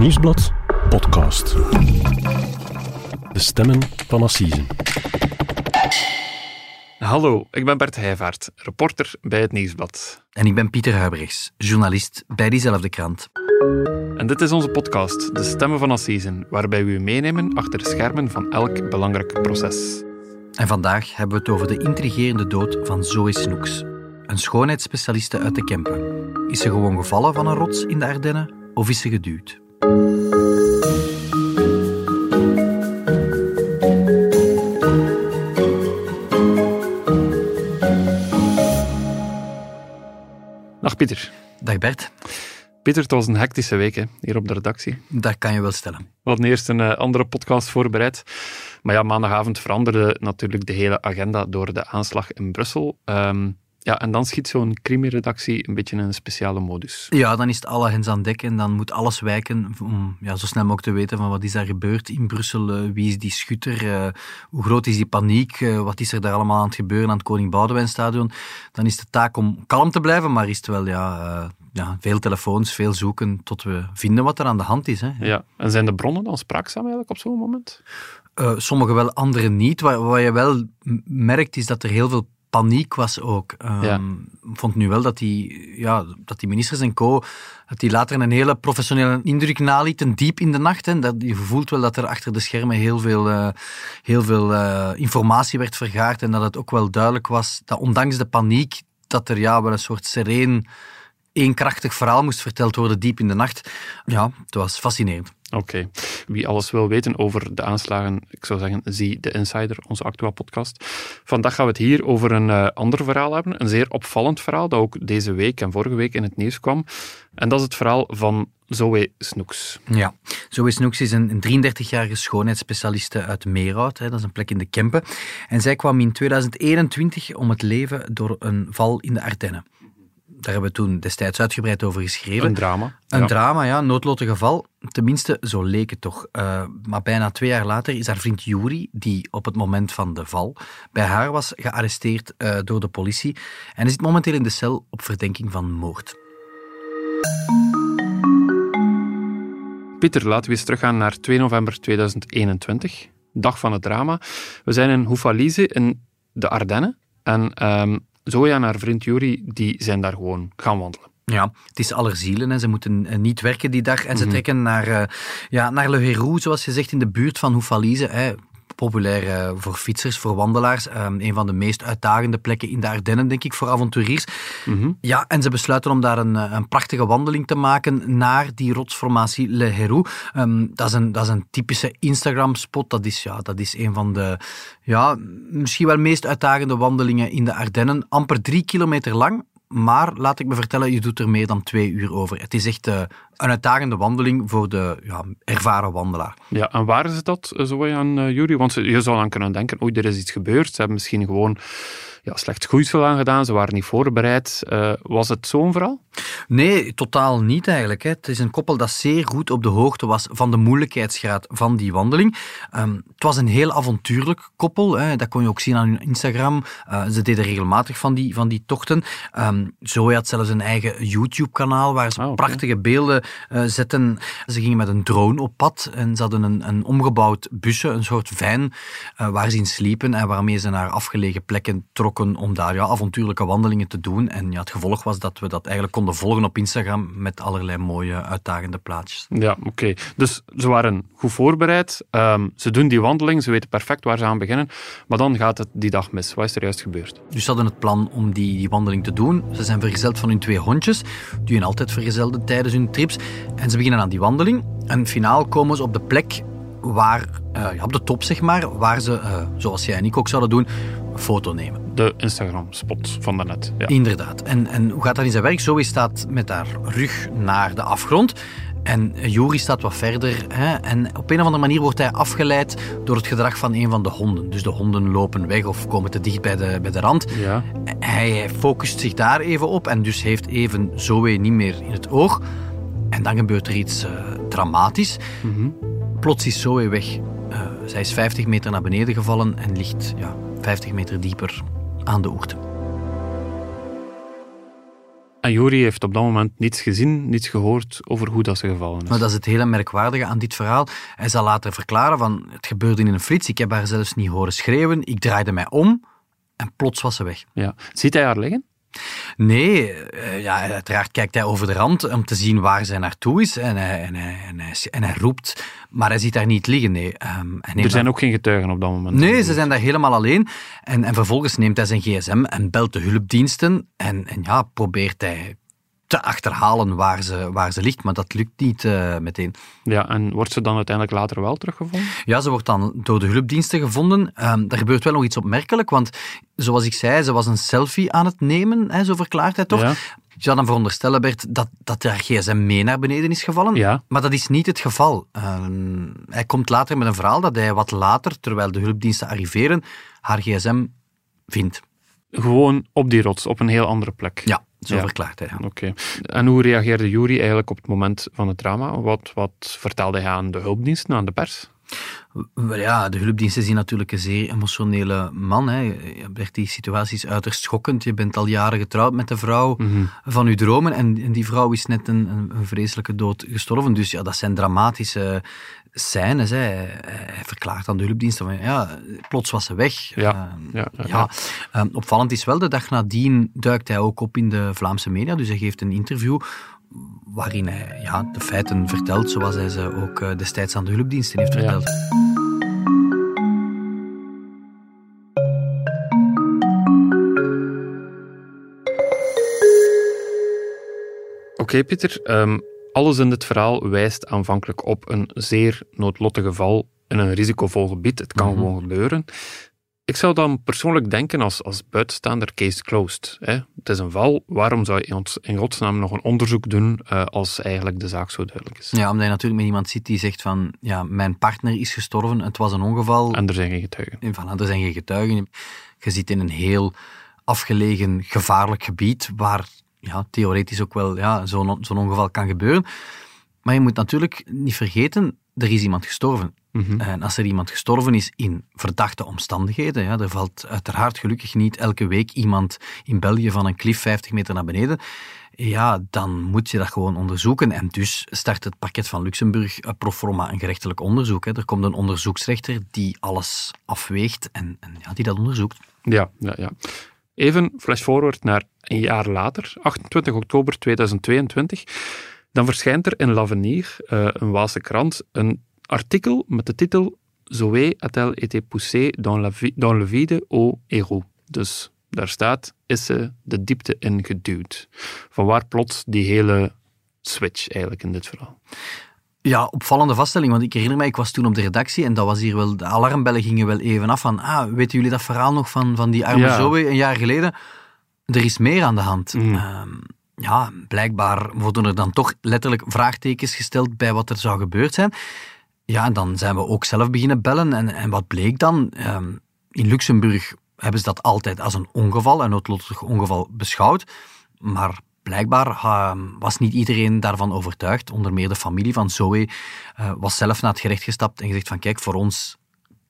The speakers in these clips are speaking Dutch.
Nieuwsblad podcast. De stemmen van Assisen. Hallo, ik ben Bert Heijvaart, reporter bij het Nieuwsblad. En ik ben Pieter Huibrechts, journalist bij diezelfde krant. En dit is onze podcast, De Stemmen van Assisen, waarbij we u meenemen achter de schermen van elk belangrijk proces. En vandaag hebben we het over de intrigerende dood van Zoe Snoeks, een schoonheidsspecialiste uit de Kempen. Is ze gewoon gevallen van een rots in de Ardennen of is ze geduwd? Dag Pieter. Dag Bert, Pieter, het was een hectische week hè, hier op de redactie. dat kan je wel stellen. We hadden eerst een eh, andere podcast voorbereid. Maar ja, maandagavond veranderde natuurlijk de hele agenda door de aanslag in Brussel. Ehm, ja, en dan schiet zo'n crimi-redactie een beetje in een speciale modus. Ja, dan is het alle hens aan dek en dan moet alles wijken om ja, zo snel mogelijk te weten van wat is daar gebeurd in Brussel, eh, wie is die schutter, eh, hoe groot is die paniek, eh, wat is er daar allemaal aan het gebeuren aan het Koning Boudewijnstadion. Dan is de taak om kalm te blijven, maar is het wel ja, ja, veel telefoons, veel zoeken tot we vinden wat er aan de hand is. Hè. Ja, en zijn de bronnen dan spraakzaam eigenlijk op zo'n moment? Sommige wel, andere niet. Wat, wat je wel merkt is dat er heel veel paniek was ook. Ehm, Ja. Ik vond nu wel dat die, ja, dat die ministers en co. dat die later een hele professionele indruk nalieten, diep in de nacht. Hè. Dat, je voelt wel dat er achter de schermen heel veel, eh, heel veel eh, informatie werd vergaard en dat het ook wel duidelijk was dat ondanks de paniek dat er ja, wel een soort sereen, eenkrachtig verhaal moest verteld worden diep in de nacht. Ja, het was fascinerend. Oké. Wie alles wil weten over de aanslagen, ik zou zeggen, zie de Insider, onze Actua podcast. Vandaag gaan we het hier over een eh, ander verhaal hebben. Een zeer opvallend verhaal dat ook deze week en vorige week in het nieuws kwam. En dat is het verhaal van Zoe Snoeks. Ja, Zoe Snoeks is een 33-jarige schoonheidsspecialiste uit Meerhout. Hè, dat is een plek in de Kempen. En zij kwam in 2021 om het leven door een val in de Ardennen. Daar hebben we toen destijds uitgebreid over geschreven. Een drama. Een Ja. drama, ja, noodlottig geval. Tenminste, zo leek het toch. Eh, maar bijna twee jaar later is haar vriend Juri, die op het moment van de val bij haar was, gearresteerd eh, door de politie. En hij zit momenteel in de cel op verdenking van moord. Pieter, laten we eens teruggaan naar 2 november 2021, dag van het drama. We zijn in Hoefalize in de Ardennen. En ehm Zoe en haar vriend Juri die zijn daar gewoon gaan wandelen. Ja, het is allerzielen. Hè. Ze moeten eh, niet werken die dag. En ze trekken naar, eh, ja, naar Le Héroux, zoals je zegt, in de buurt van Hoefalize. Populair eh, voor fietsers, voor wandelaars. Ehm, een van de meest uitdagende plekken in de Ardennen, denk ik, voor avonturiers. Ja, en ze besluiten om daar een, eh, een prachtige wandeling te maken naar die rotsformatie Le Héroux. Ehm, dat, is een, dat is een typische Instagram-spot. Dat is, ja, dat is een van de ja, misschien wel meest uitdagende wandelingen in de Ardennen. Amper drie kilometer lang. Maar laat ik me vertellen, je doet er meer dan twee uur over. Het is echt eh, een uitdagende wandeling voor de ja, ervaren wandelaar. Ja, en waar is dat, eh, Zoe en eh, Juri? Want je zou dan kunnen denken, oei, er is iets gebeurd. Ze hebben misschien gewoon ja, slecht schoeisel aangedaan, ze waren niet voorbereid. Eh, was het zo'n verhaal? Nee, totaal niet eigenlijk. Hè. Het is een koppel dat zeer goed op de hoogte was van de moeilijkheidsgraad van die wandeling. Ehm, het was een heel avontuurlijk koppel. Hè. Dat kon je ook zien aan hun Instagram. Eh, ze deden regelmatig van die, van die tochten. Ehm Zoe had zelfs een eigen YouTube-kanaal waar ze Ah, prachtige beelden eh, zetten. Ze gingen met een drone op pad en ze hadden een, een omgebouwd busje, een soort van, waar ze in sliepen en waarmee ze naar afgelegen plekken trokken om daar ja, avontuurlijke wandelingen te doen. En ja, het gevolg was dat we dat eigenlijk konden volgen op Instagram met allerlei mooie, uitdagende plaatjes. Ja, oké. Dus ze waren goed voorbereid. Ehm, ze doen die wandeling, ze weten perfect waar ze aan beginnen. Maar dan gaat het die dag mis. Wat is er juist gebeurd? Dus ze hadden het plan om die, die wandeling te doen. Ze zijn vergezeld van hun twee hondjes, die hun altijd vergezelden tijdens hun trips. En ze beginnen aan die wandeling. En finaal komen ze op de plek waar, eh, op de top zeg maar, waar ze, eh, zoals jij en ik ook zouden doen, foto nemen. De Instagram-spot van daarnet. Ja. Inderdaad. En, en hoe gaat dat in zijn werk? Zoe staat met haar rug naar de afgrond. En Juri staat wat verder. Hè, en op een of andere manier wordt hij afgeleid door het gedrag van een van de honden. Dus de honden lopen weg of komen te dicht bij de, bij de rand. Ja. Hij focust zich daar even op en dus heeft even Zoe niet meer in het oog. En dan gebeurt er iets eh, dramatisch. Plots is Zoe weg. Eh, zij is 50 meter naar beneden gevallen en ligt ja, 50 meter dieper aan de oerte. En Juri heeft op dat moment niets gezien, niets gehoord over hoe dat ze gevallen is. Maar dat is het hele merkwaardige aan dit verhaal. Hij zal later verklaren van, het gebeurde in een flits, ik heb haar zelfs niet horen schreeuwen, ik draaide mij om en plots was ze weg. Ja. Ziet hij haar liggen? Nee, uh, ja, uiteraard kijkt hij over de rand om te zien waar zij naartoe is en hij, en hij, en hij, en hij roept, maar hij ziet daar niet liggen. Nee. Um, er zijn ook geen getuigen op dat moment. Nee, ze zijn daar helemaal alleen. En, en vervolgens neemt hij zijn gsm en belt de hulpdiensten en, en ja, probeert hij te achterhalen waar ze, waar ze ligt, maar dat lukt niet uh, meteen. Ja, en wordt ze dan uiteindelijk later wel teruggevonden? Ja, ze wordt dan door de hulpdiensten gevonden. Um, er gebeurt wel nog iets opmerkelijk, want zoals ik zei, ze was een selfie aan het nemen, hè, zo verklaart hij toch? Ja. Je zou dan veronderstellen, Bert, dat, dat haar gsm mee naar beneden is gevallen. Ja. Maar dat is niet het geval. Uh, hij komt later met een verhaal dat hij wat later, terwijl de hulpdiensten arriveren, haar gsm vindt. Gewoon op die rots, op een heel andere plek. Ja, zo verklaart hij. Oké. En hoe reageerde Jury eigenlijk op het moment van het drama? Wat, wat vertelde hij aan de hulpdiensten, aan de pers? Ja, de hulpdiensten zien natuurlijk een zeer emotionele man. Hè. Die situatie is uiterst schokkend. Je bent al jaren getrouwd met de vrouw mhm. van je dromen en, en, die vrouw is net een, een, vreselijke dood gestorven. Dus ja, dat zijn dramatische scènes. Hè. Hij verklaart aan de hulpdiensten van ja, plots was ze weg. Ja, uh, ja, ja, ja. Uh, opvallend is wel, de dag nadien duikt hij ook op in de Vlaamse media. Dus hij geeft een interview waarin hij ja, de feiten vertelt zoals hij ze ook uh, destijds aan de hulpdiensten heeft verteld. Oké, okay, Pieter. Um, alles in dit verhaal wijst aanvankelijk op een zeer noodlottig geval in een risicovol gebied. Het kan mm -hmm. gewoon gebeuren. Ik zou dan persoonlijk denken als, als buitenstaander case closed. Hè? Het is een val, waarom zou je in godsnaam nog een onderzoek doen uh, als eigenlijk de zaak zo duidelijk is? Ja, omdat je natuurlijk met iemand zit die zegt van, ja, mijn partner is gestorven, het was een ongeval. En er zijn geen getuigen. Voilà, er zijn geen getuigen. Je zit in een heel afgelegen, gevaarlijk gebied waar ja, theoretisch ook wel ja, zo'n zo'n ongeval kan gebeuren. Maar je moet natuurlijk niet vergeten, er is iemand gestorven. Mm -hmm. En als er iemand gestorven is in verdachte omstandigheden, ja, er valt uiteraard gelukkig niet elke week iemand in België van een klif 50 meter naar beneden, ja, dan moet je dat gewoon onderzoeken. En dus start het parket van Luxemburg pro forma een gerechtelijk onderzoek. Hè. Er komt een onderzoeksrechter die alles afweegt en, en ja, die dat onderzoekt. Ja, ja, ja. Even flash forward naar een jaar later, 28 oktober 2022. Dan verschijnt er in L'Avenir, uh, een Waalse krant, een artikel met de titel Zoé a-t-elle été poussée dans, la dans le vide au héros. Dus daar staat, is ze de diepte in geduwd. Vanwaar plots die hele switch eigenlijk in dit verhaal? Ja, opvallende vaststelling, want ik herinner mij, ik was toen op de redactie en dat was hier wel, de alarmbellen gingen wel even af van, ah, weten jullie dat verhaal nog van, van die arme ja. Zoe een jaar geleden? Er is meer aan de hand. Mm. Uh, ja, blijkbaar worden er dan toch letterlijk vraagtekens gesteld bij wat er zou gebeurd zijn. Ja, dan zijn we ook zelf beginnen bellen. En, en wat bleek dan? Um, in Luxemburg hebben ze dat altijd als een ongeval, een noodlottig ongeval beschouwd. Maar blijkbaar uh, was niet iedereen daarvan overtuigd. Onder meer de familie van Zoe uh, was zelf naar het gerecht gestapt en gezegd van kijk, voor ons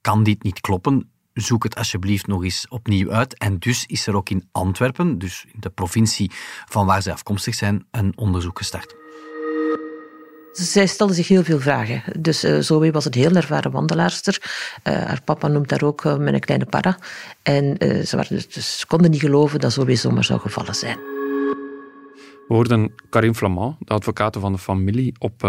kan dit niet kloppen. Zoek het alsjeblieft nog eens opnieuw uit. En dus is er ook in Antwerpen, dus in de provincie van waar zij afkomstig zijn, een onderzoek gestart. Zij stelde zich heel veel vragen. Dus uh, Zoe was een heel ervaren wandelaarster. Uh, haar papa noemt haar ook uh, mijn kleine para. En ze, waren dus, konden niet geloven dat Zoe zomaar zou gevallen zijn. We hoorden Karim Flamand, de advocaat van de familie, op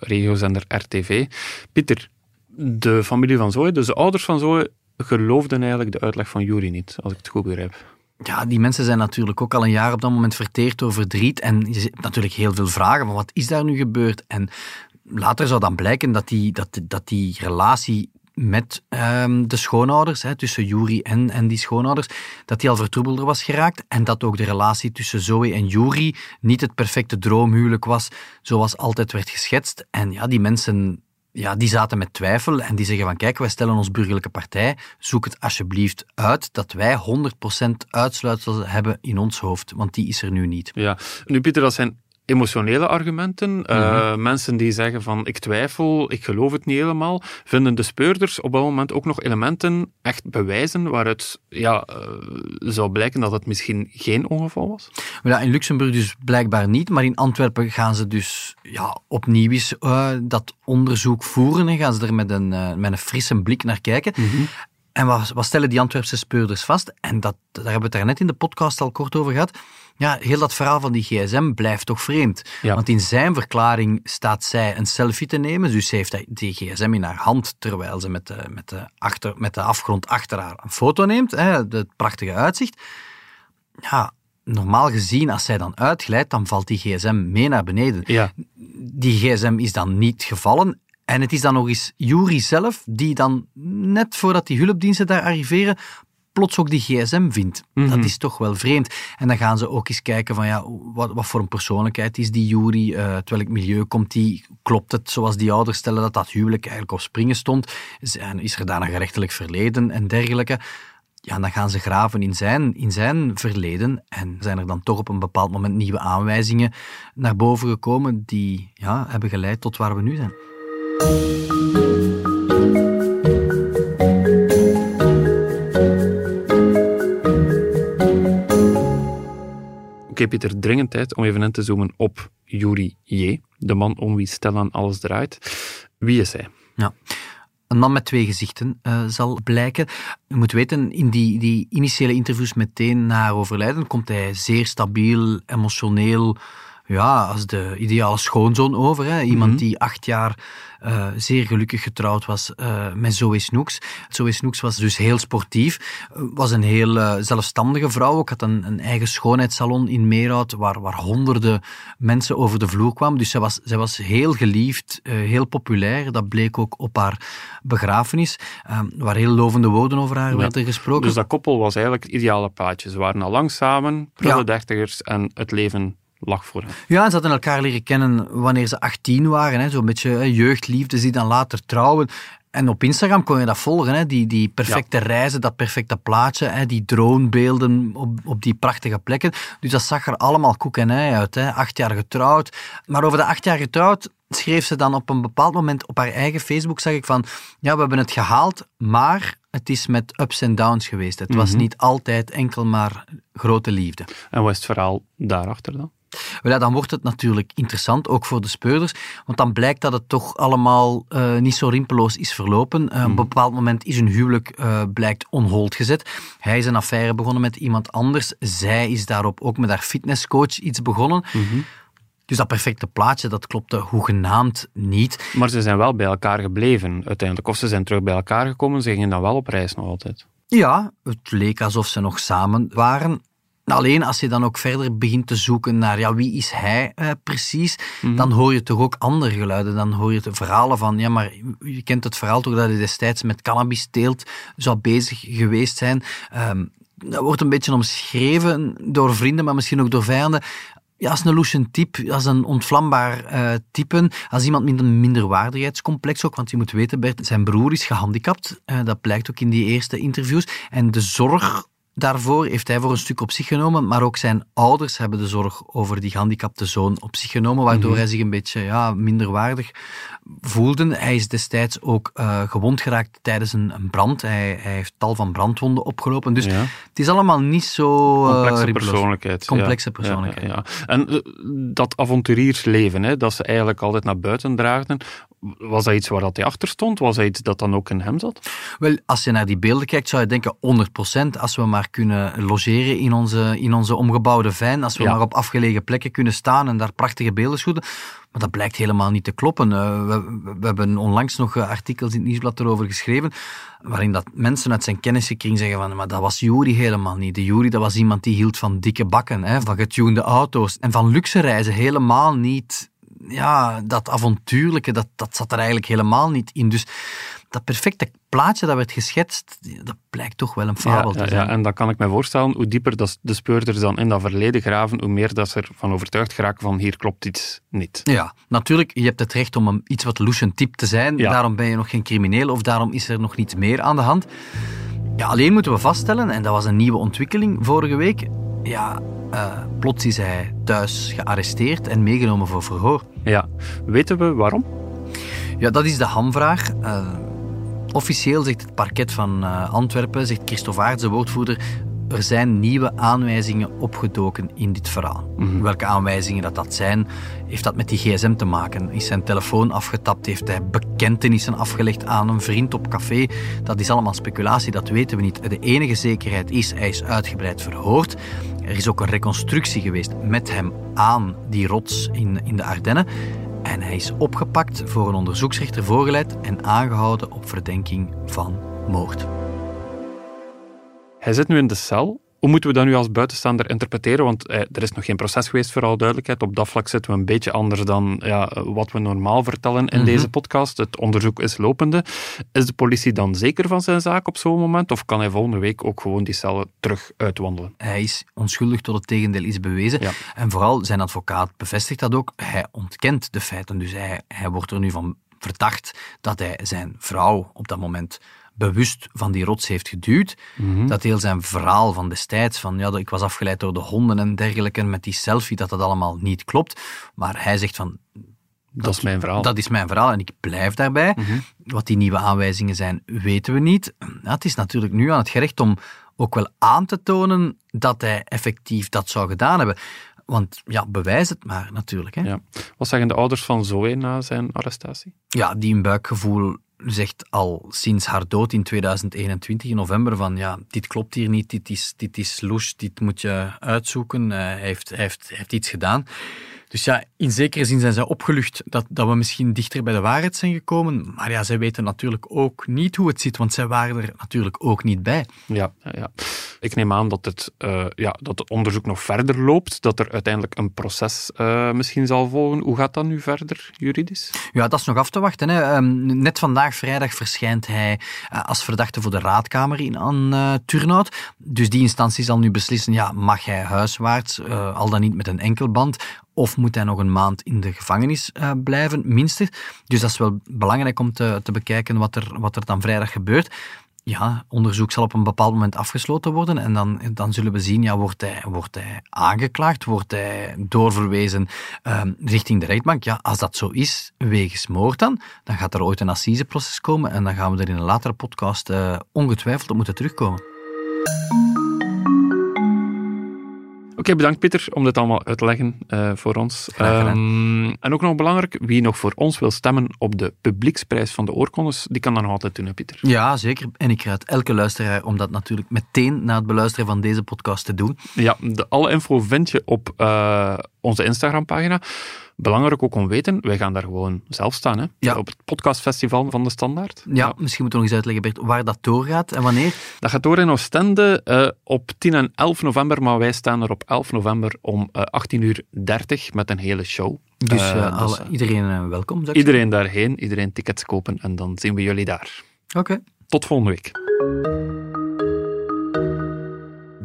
regiozender RTV. Pieter, de familie van Zoe, dus de ouders van Zoe, geloofden eigenlijk de uitleg van Jury niet, als ik het goed begrijp. Ja, die mensen zijn natuurlijk ook al een jaar op dat moment verteerd door verdriet. En je ziet natuurlijk heel veel vragen van wat is daar nu gebeurd? En later zou dan blijken dat die, dat, dat die relatie met um, de schoonouders, hè, tussen Juri en, en die schoonouders, dat die al vertroebelder was geraakt en dat ook de relatie tussen Zoe en Juri niet het perfecte droomhuwelijk was, zoals altijd werd geschetst. En ja, die mensen ja, die zaten met twijfel en die zeggen van kijk, wij stellen ons burgerlijke partij, zoek het alsjeblieft uit dat wij 100% uitsluitsel hebben in ons hoofd, want die is er nu niet. Ja, nu Pieter, dat zijn emotionele argumenten. Eh, Mhm. mensen die zeggen van ik twijfel, ik geloof het niet helemaal. Vinden de speurders op dat moment ook nog elementen echt bewijzen waaruit ja, eh, zou blijken dat het misschien geen ongeval was? Ja, in Luxemburg dus blijkbaar niet, maar in Antwerpen gaan ze dus ja, opnieuw eens eh, dat onderzoek voeren en gaan ze er met een, met een frisse blik naar kijken. En wat, wat stellen die Antwerpse speurders vast? En dat, daar hebben we het daarnet in de podcast al kort over gehad. Ja, heel dat verhaal van die gsm blijft toch vreemd. Ja. Want in zijn verklaring staat zij een selfie te nemen. Dus ze heeft die gsm in haar hand, terwijl ze met de, met de, achter, met de afgrond achter haar een foto neemt. Hè, het prachtige uitzicht. Ja, normaal gezien, als zij dan uitglijdt, dan valt die gsm mee naar beneden Ja, die gsm is dan niet gevallen. En het is dan nog eens Jury zelf die dan, net voordat die hulpdiensten daar arriveren, plots ook die gsm vindt. Dat is toch wel vreemd. En dan gaan ze ook eens kijken van, ja, wat, wat voor een persoonlijkheid is die Jury? Eh uit welk milieu komt die? Klopt het zoals die ouders stellen dat dat huwelijk eigenlijk op springen stond? Zijn- Is er daar een gerechtelijk verleden en dergelijke? Ja, dan gaan ze graven in zijn, in zijn verleden en zijn er dan toch op een bepaald moment nieuwe aanwijzingen naar boven gekomen die ja, hebben geleid tot waar we nu zijn. Oké, Pieter, dringend tijd om even in te zoomen op Yuri J., de man om wie Stellan alles draait. Wie is hij? Ja. Een man met twee gezichten eh, zal blijken. Je moet weten, in die, die initiële interviews meteen na haar overlijden komt hij zeer stabiel, emotioneel, ja, als de ideale schoonzoon over. Hè. Iemand die acht jaar eh, zeer gelukkig getrouwd was eh, met Zoe Snoeks. Zoe Snoeks was dus heel sportief, eh, was een heel zelfstandige vrouw. Ook had een, een eigen schoonheidssalon in Meerhout, waar, waar honderden mensen over de vloer kwamen. Dus zij was, zij was heel geliefd, heel populair. Dat bleek ook op haar begrafenis, waar heel lovende woorden over haar Ja. werden gesproken. Dus dat koppel was eigenlijk het ideale plaatje. Ze waren al lang samen, prille Ja. dertigers, en het leven lag voor hen. Ja, en ze hadden elkaar leren kennen wanneer ze 18 waren. hè, Zo'n beetje jeugdliefdes die dan later trouwen. En op Instagram kon je dat volgen, hè, die, die perfecte reizen, dat perfecte plaatje, hè, die dronebeelden op, op die prachtige plekken. Dus dat zag er allemaal koek en ei uit. Hè. Acht jaar getrouwd. Maar over de acht jaar getrouwd schreef ze dan op een bepaald moment op haar eigen Facebook, zag ik van, ja, we hebben het gehaald, maar het is met ups en downs geweest. Het was niet altijd enkel maar grote liefde. En wat is het verhaal daarachter dan? Ja, dan wordt het natuurlijk interessant, ook voor de speurders, want dan blijkt dat het toch allemaal eh, niet zo rimpeloos is verlopen. Eh, Op een bepaald moment is hun huwelijk uh, blijkt on hold gezet. Hij is een affaire begonnen met iemand anders. Zij is daarop ook met haar fitnesscoach iets begonnen. Dus dat perfecte plaatje, dat klopte hoegenaamd niet. Maar ze zijn wel bij elkaar gebleven uiteindelijk. Of ze zijn terug bij elkaar gekomen, ze gingen dan wel op reis nog altijd. Ja, het leek alsof ze nog samen waren. Alleen als je dan ook verder begint te zoeken naar ja, wie is hij uh, precies, dan hoor je toch ook andere geluiden. Dan hoor je de verhalen van, ja, maar je kent het verhaal toch dat hij destijds met cannabisteelt zou bezig geweest zijn. Um, dat wordt een beetje omschreven door vrienden, maar misschien ook door vijanden. Ja, als een Lucian type, als een ontvlambaar uh, type, als iemand met een minderwaardigheidscomplex ook, want je moet weten, Bert, zijn broer is gehandicapt. Uh, dat blijkt ook in die eerste interviews. En de zorg daarvoor heeft hij voor een stuk op zich genomen, maar ook zijn ouders hebben de zorg over die gehandicapte zoon op zich genomen, waardoor mm-hmm. hij zich een beetje ja, minderwaardig voelde. Hij is destijds ook uh, gewond geraakt tijdens een, een brand. Hij, hij, heeft tal van brandwonden opgelopen. Dus ja. het is allemaal niet zo... Uh, Complexe persoonlijkheid. Complexe ja. persoonlijkheid. Ja, en uh, dat avonturiersleven, hè, dat ze eigenlijk altijd naar buiten draagden, was dat iets waar dat hij achter stond? Was dat iets dat dan ook in hem zat? Wel, als je naar die beelden kijkt, zou je denken 100% als we maar kunnen logeren in onze, in onze omgebouwde fijn, als we ja. maar op afgelegen plekken kunnen staan en daar prachtige beelden schieten. Maar dat blijkt helemaal niet te kloppen. Uh, we, we, hebben onlangs nog artikels in het nieuwsblad erover geschreven, waarin dat mensen uit zijn kennissenkring zeggen van, maar dat was Jury helemaal niet. De Jury, dat was iemand die hield van dikke bakken, hè, van getunede auto's en van luxe reizen, helemaal niet ja, dat avontuurlijke, dat, dat zat er eigenlijk helemaal niet in. Dus dat perfecte plaatje dat werd geschetst, dat blijkt toch wel een fabel ja, te zijn. Ja, en dan kan ik me voorstellen, hoe dieper dat de speurders dan in dat verleden graven, hoe meer dat ze ervan overtuigd geraken van hier klopt iets niet. Ja, natuurlijk, je hebt het recht om een, iets wat Lucian type te zijn, ja. daarom ben je nog geen crimineel of daarom is er nog niets meer aan de hand. Ja, alleen moeten we vaststellen, en dat was een nieuwe ontwikkeling vorige week, ja, Uh, plots is hij thuis gearresteerd en meegenomen voor verhoor. Ja, weten we waarom? Ja, dat is de hamvraag. Uh, officieel zegt het parket van uh, Antwerpen, zegt Christophe Aerts, de woordvoerder, er zijn nieuwe aanwijzingen opgedoken in dit verhaal. Mhm. Welke aanwijzingen dat, dat zijn, heeft dat met die gsm te maken. Is zijn telefoon afgetapt? Heeft hij bekentenissen afgelegd aan een vriend op café? Dat is allemaal speculatie, dat weten we niet. De enige zekerheid is, hij is uitgebreid verhoord. Er is ook een reconstructie geweest met hem aan die rots in, in de Ardennen. En hij is opgepakt, voor een onderzoeksrechter voorgeleid en aangehouden op verdenking van moord. Hij zit nu in de cel. Hoe moeten we dat nu als buitenstaander interpreteren? Want eh, er is nog geen proces geweest, voor alle duidelijkheid. Op dat vlak zitten we een beetje anders dan ja, wat we normaal vertellen in mhm. deze podcast. Het onderzoek is lopende. Is de politie dan zeker van zijn zaak op zo'n moment? Of kan hij volgende week ook gewoon die cellen terug uitwandelen? Hij is onschuldig tot het tegendeel is bewezen. En vooral zijn advocaat bevestigt dat ook. Hij ontkent de feiten. Dus hij, hij wordt er nu van verdacht dat hij zijn vrouw op dat moment bewust van die rots heeft geduwd. Mhm. Dat heel zijn verhaal van destijds, van ja, ik was afgeleid door de honden en dergelijke, met die selfie, dat dat allemaal niet klopt. Maar hij zegt van... Dat, is mijn verhaal. Dat is mijn verhaal en ik blijf daarbij. Mhm. Wat die nieuwe aanwijzingen zijn, weten we niet. Ja, het is natuurlijk nu aan het gerecht om ook wel aan te tonen dat hij effectief dat zou gedaan hebben. Want ja, bewijs het maar natuurlijk. Hè. Ja. Wat zeggen de ouders van Zoe na zijn arrestatie? Ja, die een buikgevoel zegt al sinds haar dood in 2021, in november, van ja, dit klopt hier niet, dit is, dit is louche, dit moet je uitzoeken. Uh, hij, heeft, hij, heeft, hij heeft iets gedaan. Dus ja, in zekere zin zijn zij opgelucht dat, dat we misschien dichter bij de waarheid zijn gekomen. Maar ja, zij weten natuurlijk ook niet hoe het zit, want zij waren er natuurlijk ook niet bij. Ja, ja. Ik neem aan dat het, uh, ja, dat het onderzoek nog verder loopt, dat er uiteindelijk een proces uh, misschien zal volgen. Hoe gaat dat nu verder, juridisch? Ja, dat is nog af te wachten. Hè. Um, net vandaag, vrijdag, verschijnt hij uh, als verdachte voor de raadkamer in aan Turnhout. Dus die instantie zal nu beslissen, ja, mag hij huiswaarts, al dan niet met een enkelband, of moet hij nog een maand in de gevangenis blijven, minstens. Dus dat is wel belangrijk om te, te bekijken wat er, wat er dan vrijdag gebeurt. Ja, onderzoek zal op een bepaald moment afgesloten worden en dan, dan zullen we zien, ja, wordt, hij, wordt hij aangeklaagd, wordt hij doorverwezen uh, richting de rechtbank. Ja, als dat zo is, wegens moord dan, dan gaat er ooit een assiseproces komen en dan gaan we er in een latere podcast uh, ongetwijfeld op moeten terugkomen. Oké, bedankt Pieter om dit allemaal uit te leggen uh, voor ons. Um, en ook nog belangrijk, wie nog voor ons wil stemmen op de publieksprijs van de oorkondes, die kan dat nog altijd doen, hè, Pieter? Ja, zeker. En ik raad elke luisteraar om dat natuurlijk meteen na het beluisteren van deze podcast te doen. Ja, de, alle info vind je op uh, onze Instagram-pagina. Belangrijk ook om weten, wij gaan daar gewoon zelf staan. Hè? Ja. Op het podcastfestival van de Standaard. Ja, misschien moeten we nog eens uitleggen, Bert, waar dat doorgaat en wanneer? Dat gaat door in Oostende uh, op 10 en 11 november, maar wij staan er op 11 november om uh, eh, 18.30 uur met een hele show. Dus, uh, alle, iedereen welkom. Iedereen daarheen, iedereen tickets kopen en dan zien we jullie daar. Oké. Tot volgende week.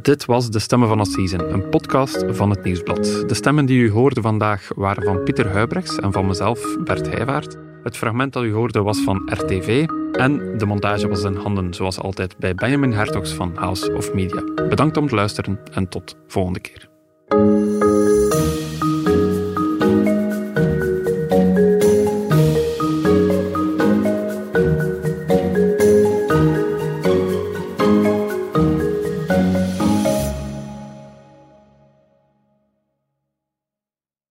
Dit was De Stemmen van Assisen, een podcast van het Nieuwsblad. De stemmen die u hoorde vandaag waren van Pieter Huibrechts en van mezelf, Bert Heijvaart. Het fragment dat u hoorde was van RTV en de montage was in handen, zoals altijd, bij Benjamin Hertogs van House of Media. Bedankt om het luisteren en tot volgende keer.